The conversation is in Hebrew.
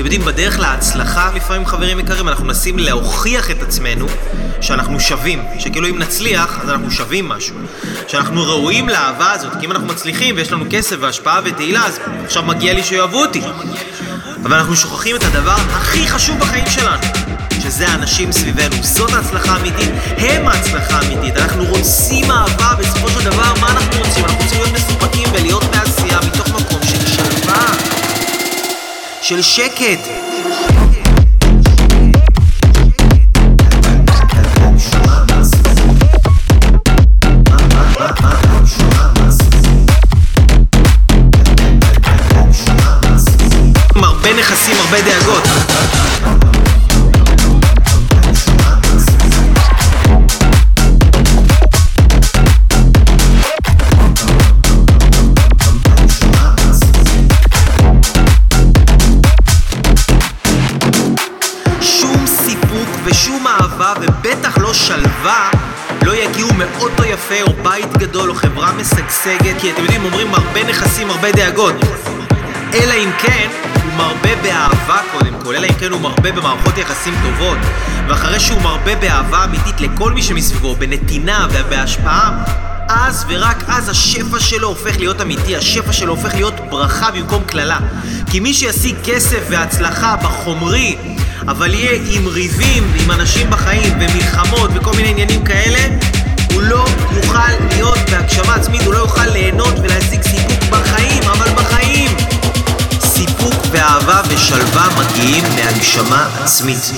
אתם יודעים, בדרך להצלחה לפעמים, חברים יקרים, אנחנו מנסים להוכיח את עצמנו שאנחנו שווים, שכאילו אם נצליח, אז אנחנו שווים משהו. שאנחנו ראויים לאהבה הזאת, כי אם אנחנו מצליחים ויש לנו כסף והשפעה ותהילה, אז עכשיו מגיע לי שיאהבו אותי. אבל אנחנו שוכחים את הדבר הכי חשוב בחיים שלנו, שזה האנשים סביבנו. זאת ההצלחה האמיתית, הם ההצלחה האמיתית. אנחנו רוצים אהבה, בסופו של של שקט. הרבה נכסים, הרבה דאגות. ושום אהבה ובטח לא שלווה לא יגיעו מאוטו יפה או בית גדול או חברה משגשגת כי אתם יודעים, אומרים הרבה נכסים, הרבה דאגות אלא אם כן הוא מרבה באהבה קודם כל, אלא אם כן הוא מרבה במערכות יחסים טובות ואחרי שהוא מרבה באהבה אמיתית לכל מי שמסביבו, בנתינה ובהשפעה אז ורק אז השפע שלו הופך להיות אמיתי, השפע שלו הופך להיות ברכה במקום קללה. כי מי שישיג כסף והצלחה בחומרי, אבל יהיה עם ריבים, עם אנשים בחיים, ומלחמות וכל מיני עניינים כאלה, הוא לא יוכל להיות בהגשמה עצמית, הוא לא יוכל ליהנות ולהשיג סיפוק בחיים, אבל בחיים! סיפוק ואהבה ושלווה מגיעים מהגשמה עצמית.